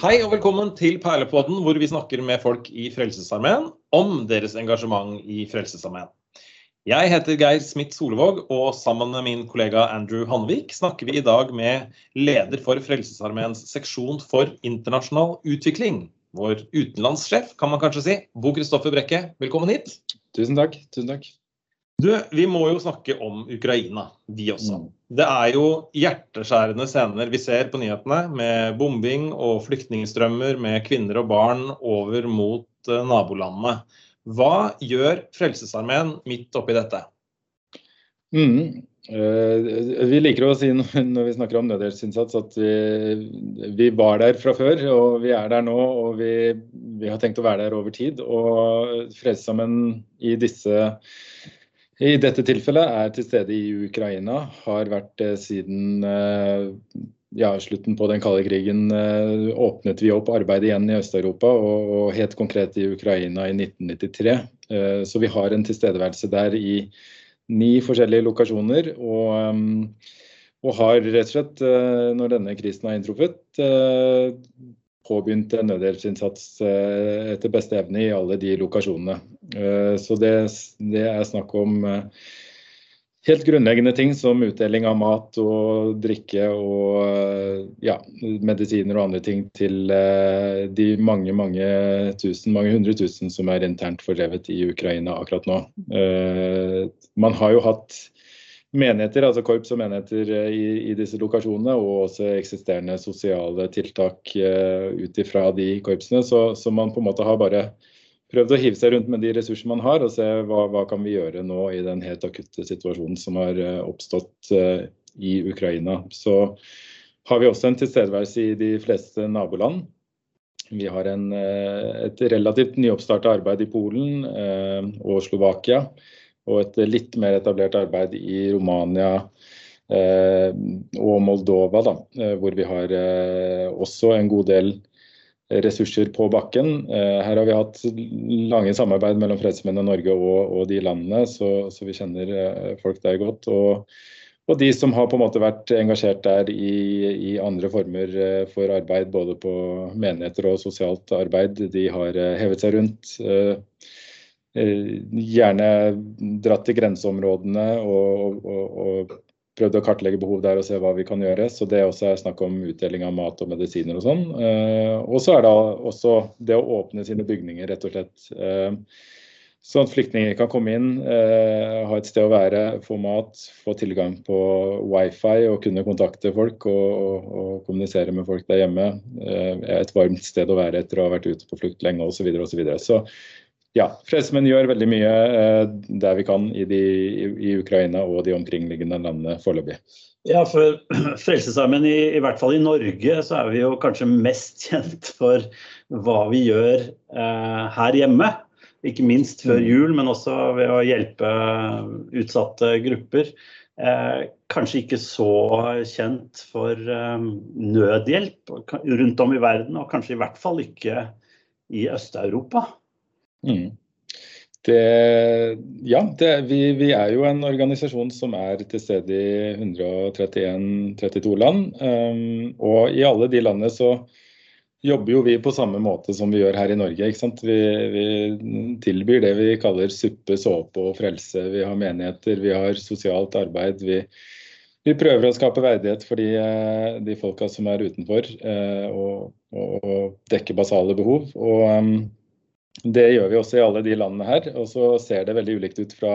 Hei og velkommen til Perlepodden, hvor vi snakker med folk i Frelsesarmeen om deres engasjement i Frelsesarmeen. Jeg heter Geir Smith Solevåg, og sammen med min kollega Andrew Hanvik snakker vi i dag med leder for Frelsesarmeens seksjon for internasjonal utvikling. Vår utenlandssjef, kan man kanskje si. Bo Kristoffer Brekke, velkommen hit. Tusen takk. Tusen takk. Du, vi må jo snakke om Ukraina, vi også. Mm. Det er jo hjerteskjærende scener vi ser på nyhetene, med bombing og flyktningstrømmer med kvinner og barn over mot uh, nabolandene. Hva gjør Frelsesarmeen midt oppi dette? Mm. Uh, vi liker å si når vi snakker om nødhjelpsinnsats at vi, vi, var der fra før, og vi er der nå. Og vi, vi har tenkt å være der over tid. Og Frelsesarmeen i disse i dette tilfellet er til stede i Ukraina. Har vært det siden eh, ja, slutten på den kalde krigen. Eh, åpnet vi opp arbeidet igjen i Øst-Europa, og, og, helt konkret i Ukraina i 1993. Eh, så vi har en tilstedeværelse der i ni forskjellige lokasjoner. Og, og har rett og slett, når denne krisen har inntruffet, påbegynt en nødhjelpsinnsats eh, etter beste evne i alle de lokasjonene. Eh, så det, det er snakk om eh, helt grunnleggende ting som utdeling av mat og drikke og ja, medisiner og andre ting til de mange mange tusen, mange hundre tusen som er internt fordrevet i Ukraina akkurat nå. Man har jo hatt menigheter, altså korps og menigheter eh, i, i, disse lokasjonene, og også eksisterende sosiale tiltak ut ifra de korpsene. Så, så, man på en måte har bare prøvd å hive seg rundt med de ressursene man har, og se hva, hva kan vi gjøre nå i den helt akutte situasjonen som har uh, oppstått uh, i Ukraina. Så har vi også en tilstedeværelse i de fleste naboland. Vi har en, et relativt nyoppstarta arbeid i Polen og Slovakia og et litt mer etablert arbeid i Romania eh, og Moldova, da, eh, hvor vi har eh, også en god del ressurser på bakken. Eh, her har vi hatt lange samarbeid mellom Fredsmennene Norge og, og, de landene, så, så vi kjenner eh, folk der godt. Og, og, de som har på en måte vært engasjert der i, i andre former eh, for arbeid, både på menigheter og sosialt arbeid, de har hevet seg rundt. Gjerne dratt til grenseområdene og, og, prøvd å kartlegge behov der og se hva vi kan gjøre. Så det også er snakk om utdeling av mat og medisiner og sånn. Eh, og så er det også det å åpne sine bygninger, rett og slett. Eh, sånn at flyktninger kan komme inn, ha et sted å være, få mat, få tilgang på wifi og kunne kontakte folk og, og kommunisere med folk der hjemme. et varmt sted å være etter å ha vært ute på flukt lenge osv. Så, videre, og så, videre. Ja, Frelsesmenn gjør veldig mye eh, der vi kan i, de, i, Ukraina og de omkringliggende landene foreløpig. Ja, for Frelsesarmeen, i, i, hvert fall i Norge, så er vi jo kanskje mest kjent for hva vi gjør eh, her hjemme. Ikke minst før mm. jul, men også ved å hjelpe utsatte grupper. Eh, kanskje ikke så kjent for eh, nødhjelp rundt om i verden, og kanskje i hvert fall ikke i Øst-Europa. Mm. Det, ja, det, vi, vi, er jo en organisasjon som er til stede i 131-32 land. Um, og i alle de landene så jobber jo vi på samme måte som vi gjør her i Norge. Vi, vi, tilbyr det vi kaller suppe, såpe og frelse. Vi har menigheter, vi har sosialt arbeid. Vi, vi prøver å skape verdighet for de, eh, de folka som er utenfor, uh, og, og, dekke basale behov. Og um, det gjør vi også i alle de landene her. Og så ser det veldig ulikt ut fra,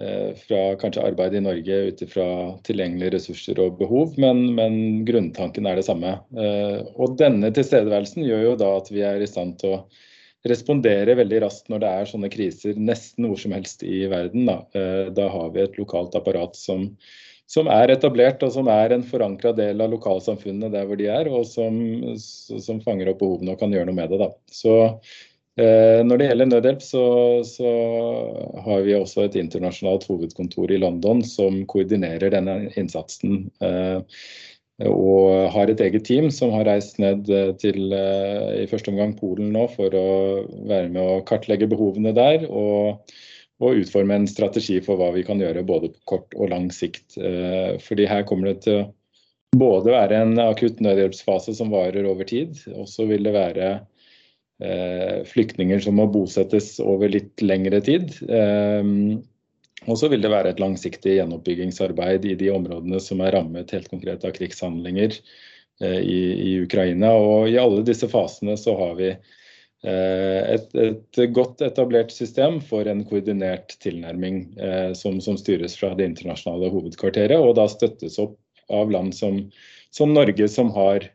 eh, fra kanskje arbeid i Norge ut ifra tilgjengelige ressurser og behov, men, men, grunntanken er det samme. Eh, og denne tilstedeværelsen gjør jo da at vi er i stand til å respondere veldig raskt når det er sånne kriser nesten hvor som helst i verden. Da, eh, da har vi et lokalt apparat som, som er etablert og som er en forankra del av lokalsamfunnet der hvor de er, og som, som, fanger opp behovene og kan gjøre noe med det. Da. Så når det gjelder nødhjelp, så, så, har vi også et internasjonalt hovedkontor i London som koordinerer denne innsatsen. Eh, og har et eget team som har reist ned eh, til i første omgang Polen nå for å være med å kartlegge behovene der. Og, og utforme en strategi for hva vi kan gjøre både på kort og lang sikt. Fordi her kommer det til både være en akutt nødhjelpsfase som varer over tid, og så vil det være eh, flyktninger som må bosettes over litt lengre tid. Eh, og så vil det være et langsiktig gjenoppbyggingsarbeid i de områdene som er rammet helt konkret av krigshandlinger eh, i, i, Ukraina. Og i alle disse fasene så har vi eh, et, et, godt etablert system for en koordinert tilnærming eh, som, som, styres fra det internasjonale hovedkvarteret, og da støttes opp av land som, som Norge, som har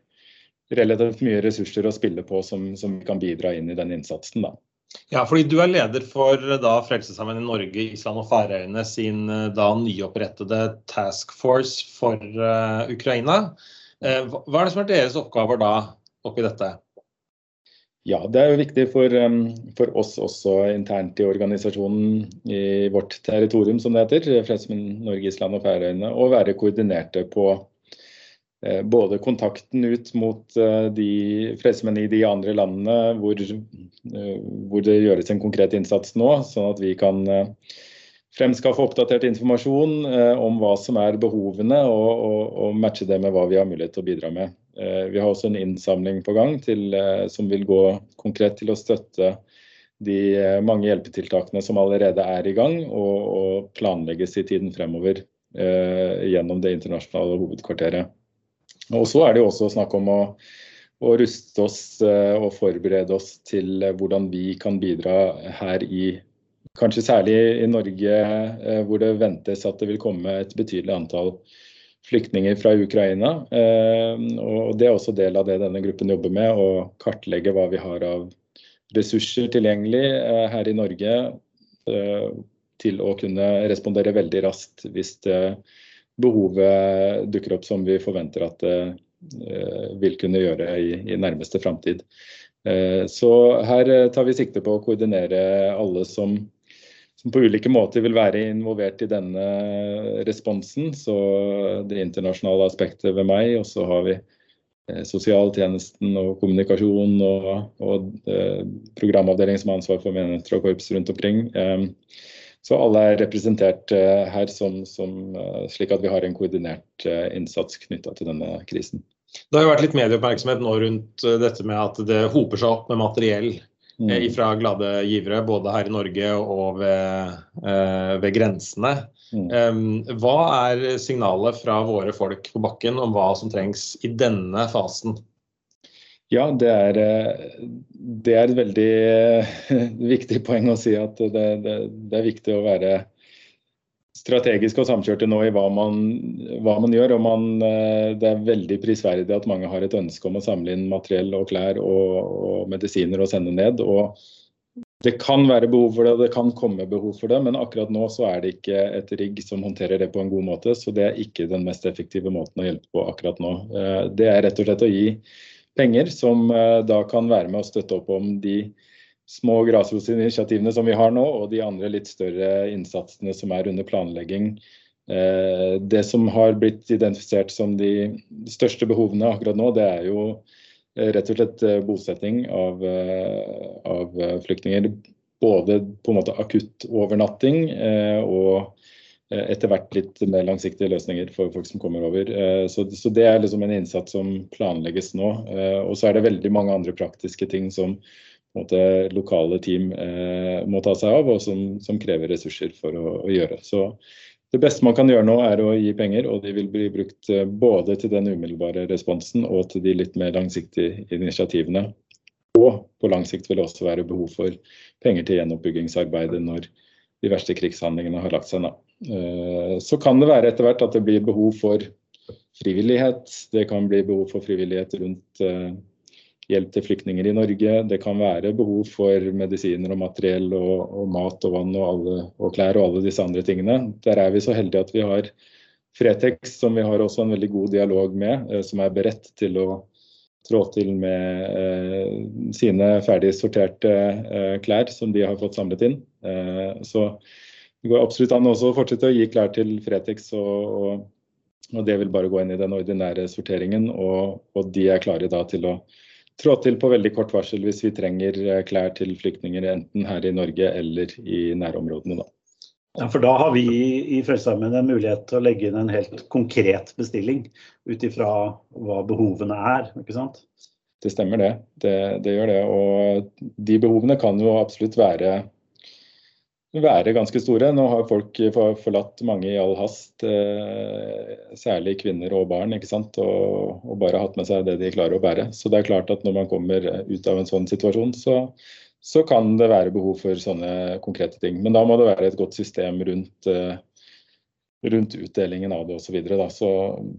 relativt mye ressurser å spille på som, som kan bidra inn i den innsatsen. da. Ja, fordi du er leder for da Frelsesarmeen i Norge, Island og Færøyene sin da nyopprettede task force for uh, Ukraina. Uh, hva er det som er deres oppgaver da oppi dette? Ja, Det er jo viktig for, um, for, oss også internt i organisasjonen i vårt territorium, som det heter, Frelsesarmeen Norge, Island og Færøyene, å være koordinerte på Eh, både kontakten ut mot eh, de fredsmenn i de andre landene hvor, eh, hvor, det gjøres en konkret innsats nå, sånn at vi kan fremskaffe oppdatert informasjon om hva som er behovene, og, og, og, matche det med hva vi har mulighet til å bidra med. Vi har også en innsamling på gang til, som vil gå konkret til å støtte de mange hjelpetiltakene som allerede er i gang, og, og planlegges i tiden fremover gjennom det internasjonale hovedkvarteret. Og så er det jo også snakk om å, å ruste oss eh, og forberede oss til eh, hvordan vi kan bidra her i Kanskje særlig i Norge, eh, hvor det ventes at det vil komme et betydelig antall flyktninger fra Ukraina. Og Det er også del av det denne gruppen jobber med, å kartlegge hva vi har av ressurser tilgjengelig her i Norge til å kunne respondere veldig raskt hvis det behovet dukker opp som vi forventer at det eh, vil kunne gjøre i, i nærmeste framtid. Eh, så her eh, tar vi sikte på å koordinere alle som, som på ulike måter vil være involvert i denne responsen. Så det internasjonale aspektet ved meg, og så har vi sosialtjenesten og kommunikasjon og, og programavdeling som har ansvar for menigheter og korps rundt omkring. Så alle er representert eh, her som, som, eh, slik at vi har en koordinert eh, innsats knytta til denne krisen. Det har jo vært litt medieoppmerksomhet nå rundt dette med at det hoper seg opp med materiell mm. fra glade givere, både her i Norge og ved, ved grensene. Mm. Hva er signalet fra våre folk på bakken om hva som trengs i denne fasen? Ja, det er, eh, det er, et veldig eh, viktig poeng å si at det, det, det er viktig å være strategisk og samkjørte nå i hva man, hva man gjør. og man, eh, Det er veldig prisverdig at mange har et ønske om å samle inn materiell og klær og, og medisiner og sende ned. og det kan være behov for det, og det kan komme behov for det, men akkurat nå så er det ikke et rigg som håndterer det på en god måte. Så det er ikke den mest effektive måten å hjelpe på akkurat nå. Det er rett og slett å gi penger, som eh, da kan være med å støtte opp om de små grasrotinitiativene som vi har nå, og de andre litt større innsatsene som er under planlegging. Eh, det som har blitt identifisert som de største behovene akkurat nå, det er jo eh, rett og slett bosetting av, av flyktninger. Både på en måte akutt overnatting og etter hvert litt mer langsiktige løsninger for folk som kommer over. Eh, så, så det er liksom en innsats som planlegges nå. Eh, og så er det veldig mange andre praktiske ting som måte, lokale team må ta seg av, og som, som krever ressurser for å, å, gjøre. Så det beste man kan gjøre nå, er å gi penger, og de vil bli brukt både til den umiddelbare responsen og til de litt mer langsiktige initiativene. Og på lang sikt vil det også være behov for penger til gjenoppbyggingsarbeidet når de verste krigshandlingene har lagt seg ned. Eh, så kan det være etter hvert at det blir behov for frivillighet. Det kan bli behov for frivillighet rundt eh, hjelp til flyktninger i Norge. Det kan være behov for medisiner og materiell og, og mat og vann og, alle, og, klær og alle disse andre tingene. Der er vi så heldige at vi har Fretex, som vi har også en veldig god dialog med, eh, som er beredt til å trå til med eh, sine ferdig sorterte eh, klær som de har fått samlet inn. Eh, så det går absolutt an også å fortsette å gi klær til Fretex, og, og, og, det vil bare gå inn i den ordinære sorteringen. Og, og, de er klare da til å trå til på veldig kort varsel hvis vi trenger eh, klær til flyktninger enten her i Norge eller i nærområdene. da. Ja, For da har vi i Frelsesarmeen en mulighet til å legge inn en helt konkret bestilling ut ifra hva behovene er, ikke sant? Det stemmer det. det. det. gjør det. Og de behovene kan jo absolutt være, være ganske store. Nå har folk forlatt mange i all hast, eh, særlig kvinner og barn, ikke sant? Og, og bare hatt med seg det de klarer å bære. Så det er klart at når man kommer ut av en sånn situasjon, så, så kan det være behov for sånne konkrete ting. Men da må det være et godt system rundt, eh, rundt utdelingen av det osv. Så, videre, så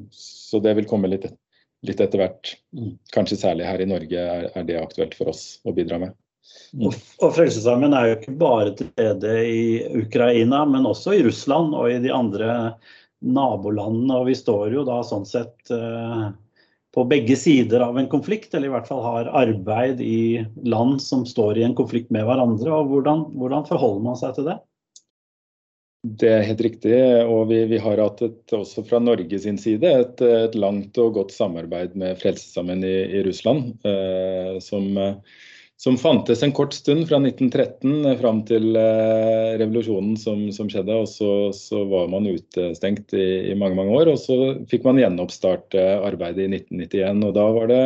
Så det vil komme litt, litt, etter hvert. Mm. Kanskje særlig her i Norge er, er det aktuelt for oss å bidra med. Mm. Og, og Frelsesarmeen er jo ikke bare til stede i Ukraina, men også i Russland og i de andre nabolandene. Og vi står jo da sånn sett uh, på begge sider av en konflikt, eller i hvert fall har arbeid i land som står i en konflikt med hverandre. og Hvordan, hvordan forholder man seg til det? Det er helt riktig. og Vi, vi har hatt et, også fra Norge sin side et, et langt og godt samarbeid med Frelsesarmeen i, i, Russland. Eh, som eh, som fantes en kort stund fra 1913 eh, fram til eh, revolusjonen som, som skjedde. og så, så, var man utestengt i, i, mange mange år. og Så fikk man gjenoppstarte arbeidet i 1991. og Da var det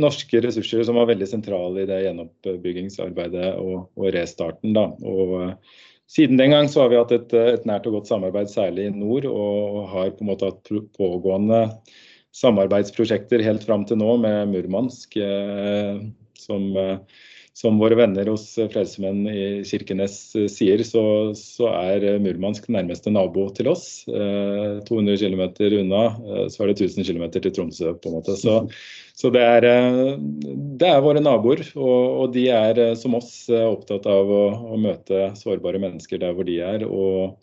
norske ressurser som var veldig sentrale i det gjenoppbyggingsarbeidet og, og restarten. Da. Og eh, Siden den gang så har vi hatt et, et, nært og godt samarbeid, særlig i nord, og har på en måte hatt pågående samarbeidsprosjekter helt fram til nå med Murmansk. Eh, som, eh, som våre venner hos Frelsesmenn i Kirkenes eh, sier, så, så, er Murmansk nærmeste nabo til oss. 200 km unna, så er det 1000 km til Tromsø. på en måte. Så, så det, er, det, er, våre naboer, og, og, de er som oss opptatt av å, å møte sårbare mennesker der hvor de er. og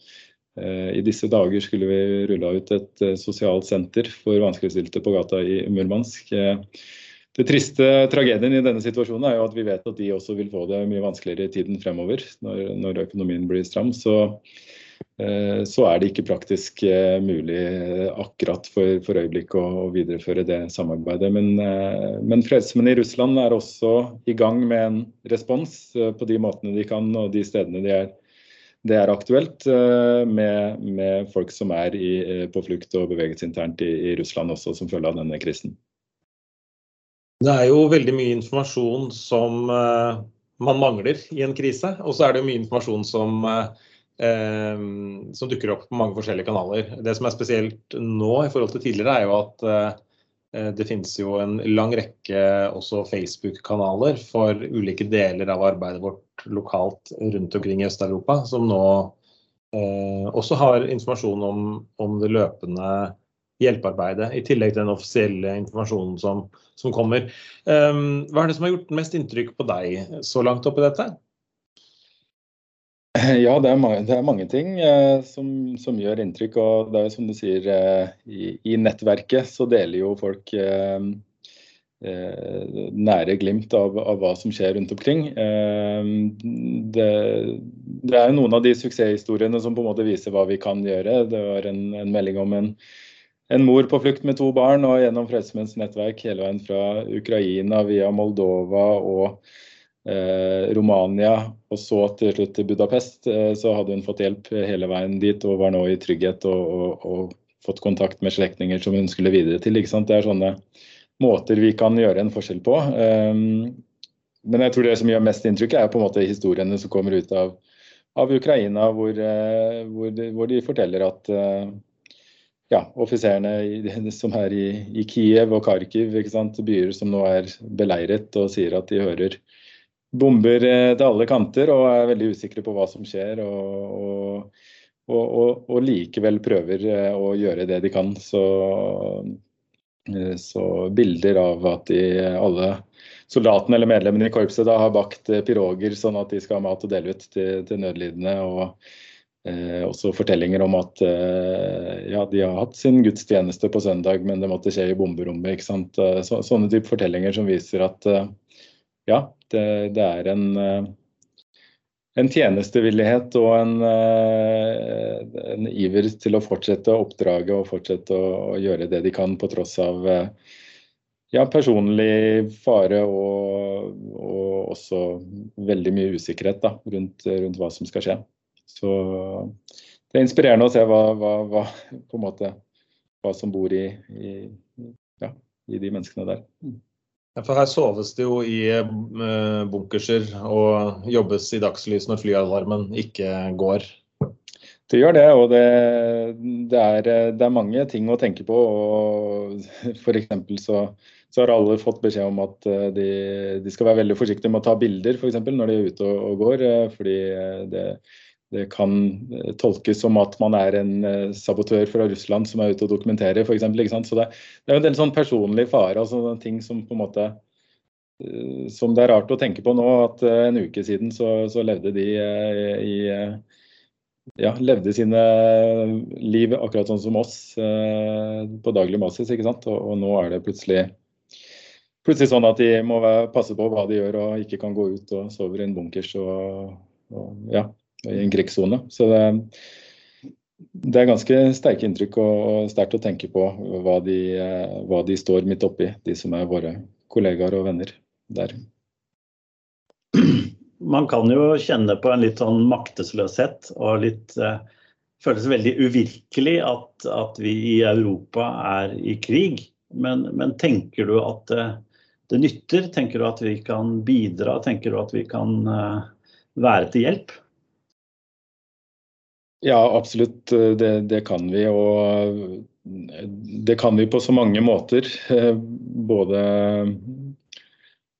i disse dager skulle vi rulla ut et sosialt senter for vanskeligstilte på gata i Murmansk. Det triste tragedien i denne situasjonen er jo at vi vet at de også vil få det mye vanskeligere i tiden fremover når, når økonomien blir stram. Så, eh, så, er det ikke praktisk eh, mulig akkurat for, for øyeblikket å, å, videreføre det samarbeidet. Men, eh, men Frelsesmenn i Russland er også i gang med en respons på de måtene de kan og de stedene de er det er aktuelt med, med folk som er i, på flukt og beveget internt i, i Russland også som følge av denne krisen. Det er jo veldig mye informasjon som uh, man mangler i en krise. Og så er det mye informasjon som, uh, som, dukker opp på mange forskjellige kanaler. Det som er spesielt nå i forhold til tidligere, er jo at det finnes jo en lang rekke også Facebook-kanaler for ulike deler av arbeidet vårt lokalt rundt omkring i Øst-Europa, som nå også har informasjon om, om det løpende hjelpearbeidet, i tillegg til den offisielle informasjonen som, som kommer. Um, hva er det som har gjort mest inntrykk på deg så langt oppi dette? Ja, det er mange, det er mange ting eh, som, som, gjør inntrykk. og det er jo som du sier, eh, i, i, nettverket så deler jo folk eh, eh nære glimt av, av, hva som skjer rundt omkring. Eh, det, det, er jo noen av de suksesshistoriene som på en måte viser hva vi kan gjøre. Det var en, en melding om en en mor på flukt med to barn og gjennom Frelsesmenns nettverk hele veien fra Ukraina via Moldova og eh, Romania og så til slutt til Budapest, eh, så hadde hun fått hjelp hele veien dit og var nå i trygghet og, og, og fått kontakt med slektninger som hun skulle videre til. Det er sånne måter vi kan gjøre en forskjell på. Um, men jeg tror det som gjør mest inntrykk, er på en måte historiene som kommer ut av, av Ukraina, hvor, uh, hvor, de, hvor, de, forteller at uh, ja, offiserene som er i, i, Kiev og Kharkiv, byer som nå er beleiret, og sier at de hører bomber eh, til alle kanter og er veldig usikre på hva som skjer. Og, og, og, og likevel prøver eh, å gjøre det de kan. Så, eh, så bilder av at de, alle soldatene eller medlemmene i korpset da har bakt piroger sånn at de skal ha mat å dele ut til, til nødlidende. og Eh, også fortellinger om at eh, ja, de har hatt sin gudstjeneste på søndag, men det måtte skje i bomberommet. ikke sant? Eh, så, sånne type fortellinger som viser at eh, ja, det, det er en, eh, en tjenestevillighet og en, eh, en, iver til å fortsette oppdraget og fortsette å, å, gjøre det de kan på tross av ja, personlig fare og, og, også veldig mye usikkerhet da, rundt, rundt hva som skal skje. Så det er inspirerende å se hva, hva, hva, måte, hva som bor i, i, ja, i de menneskene der. For her soves det jo i uh, bunkerser og jobbes i dagslys når flyalarmen ikke går. Det gjør det, og det, det, er, det er, mange ting å tenke på. F.eks. Så, så har alle fått beskjed om at eh, de, de, skal være veldig forsiktige med å ta bilder for eksempel, når de er ute og, og går. Eh, fordi det, det, kan tolkes som at man er en sabotør fra Russland som er ute og dokumenterer f.eks. Så det, det, er en del sånn personlig fare, altså ting som på en måte som det er rart å tenke på nå, at en uke siden så, så levde de i ja, levde sine liv akkurat sånn som oss eh, på daglig basis. ikke sant? Og, og, nå er det plutselig, plutselig sånn at de må passe på hva de gjør og ikke kan gå ut og sove i en bunkers og, og ja, i en krigssone. Så det, det, er ganske sterke inntrykk og, og sterkt å tenke på hva de, eh, hva de står midt oppi, de som er våre kollegaer og venner der man kan jo kjenne på en litt sånn maktesløshet og litt eh, Føles veldig uvirkelig at, at, vi i Europa er i krig. Men, men tenker du at det, det, nytter? Tenker du at vi kan bidra? Tenker du at vi kan eh, være til hjelp? Ja, absolutt. Det, det, kan vi. Og det kan vi på så mange måter. Både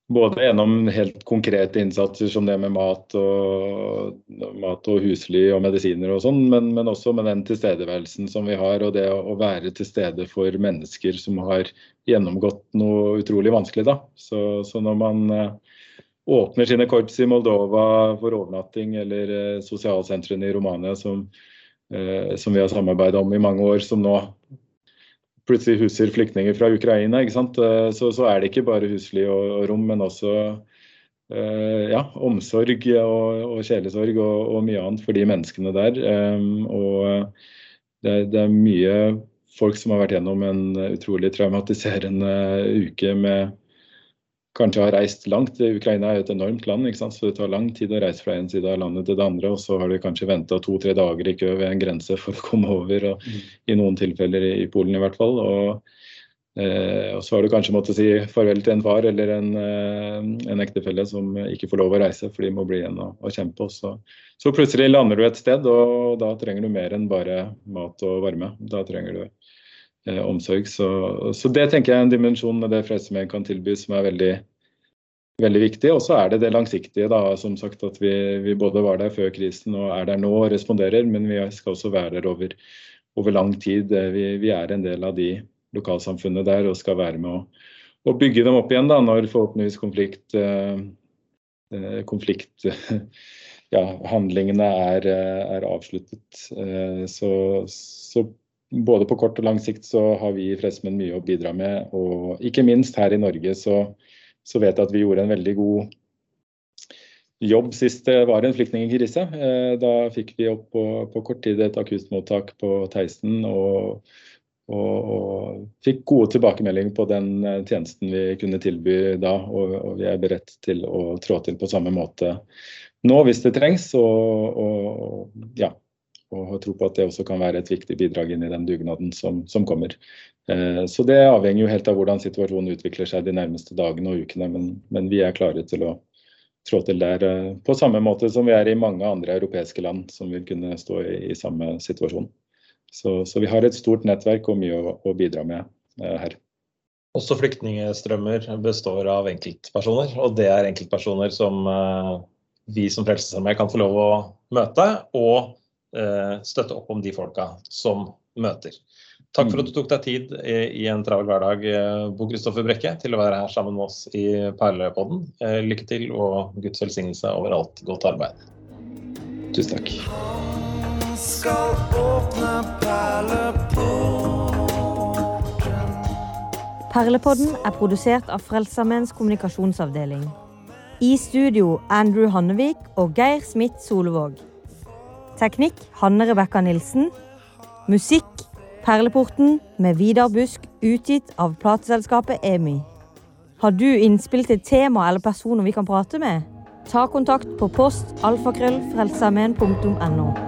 både gjennom helt konkrete innsatser som det med mat og, mat og husly og medisiner og sånn, men, men, også med den tilstedeværelsen som vi har, og det å være til stede for mennesker som har gjennomgått noe utrolig vanskelig. Da. Så, så når man åpner sine korps i Moldova for overnatting, eller uh, sosialsentrene i Romania som, uh, som vi har samarbeidet om i mange år, som nå plutselig huser flyktninger fra Ukraina, ikke sant? Eh, så, så er det ikke bare husly og, og rom, men også ja, omsorg og, og kjælesorg og, og, mye annet for de menneskene der. Og det, det, er mye folk som har vært gjennom en utrolig traumatiserende uke med kanskje har reist langt. Ukraina er jo et enormt land, ikke sant? så det tar lang tid å reise fra en side av landet til det andre. Og så har de kanskje venta to-tre dager i kø ved en grense for å komme over, og mm. i noen tilfeller i Polen i hvert fall. Og, eh, og så har du kanskje måttet si farvel til en far eller en, eh, en ektefelle som ikke får lov å reise, for de må bli igjen og, og kjempe. Så, så plutselig lander du et sted, og da trenger du mer enn bare mat og varme. Da trenger du omsorg. Så, så, det tenker jeg er en dimensjon med det Frelsesarmeen kan tilby som er veldig, veldig viktig. Og så er det det langsiktige, da, som sagt at vi, vi, både var der før krisen og er der nå og responderer, men vi skal også være der over, over lang tid. Vi, vi, er en del av de lokalsamfunnene der og skal være med å, å bygge dem opp igjen da, når forhåpentligvis konflikt, eh, eh konflikt ja, handlingene er, eh, er avsluttet. Eh, så, så, både på kort og lang sikt så har vi i Frelsesmenn mye å bidra med. Og ikke minst her i Norge så, så vet jeg at vi gjorde en veldig god jobb sist det var en flyktningkrise. Eh, da fikk vi opp på, på kort tid et akuttmottak på Theisen. Og, og, og, fikk gode tilbakemeldinger på den tjenesten vi kunne tilby da. Og, og vi er beredt til å trå til på samme måte nå hvis det trengs. og ja, og har tro på at det også kan være et viktig bidrag inn i den dugnaden som, som kommer. Eh, så det avhenger jo helt av hvordan situasjonen utvikler seg de nærmeste dagene og ukene, men, men vi er klare til å trå til der eh, på samme måte som vi er i mange andre europeiske land som vil kunne stå i, i samme situasjon. Så, så, vi har et stort nettverk og mye å, å bidra med eh, her. Også flyktningstrømmer består av enkeltpersoner, og det er enkeltpersoner som eh, vi som Frelsesarmeen kan få lov å møte. og støtte opp om de folka som møter. Takk for at du tok deg tid i en travel hverdag, eh, Bo Kristoffer Brekke, til å være her sammen med oss i Perlepodden. Eh, lykke til og Guds velsignelse over alt godt arbeid. Tusen takk. Perlepodden er produsert av Frelsesarmeens kommunikasjonsavdeling. I studio Andrew Hannevik og Geir Smith Solvåg. Teknikk Hanne Rebekka Nilsen. Musikk Perleporten med Vidar Busk, utgitt av plateselskapet EMI. Har du innspill til tema eller personer vi kan prate med? ta kontakt på post alfakrøllfrelsesarmeen.no.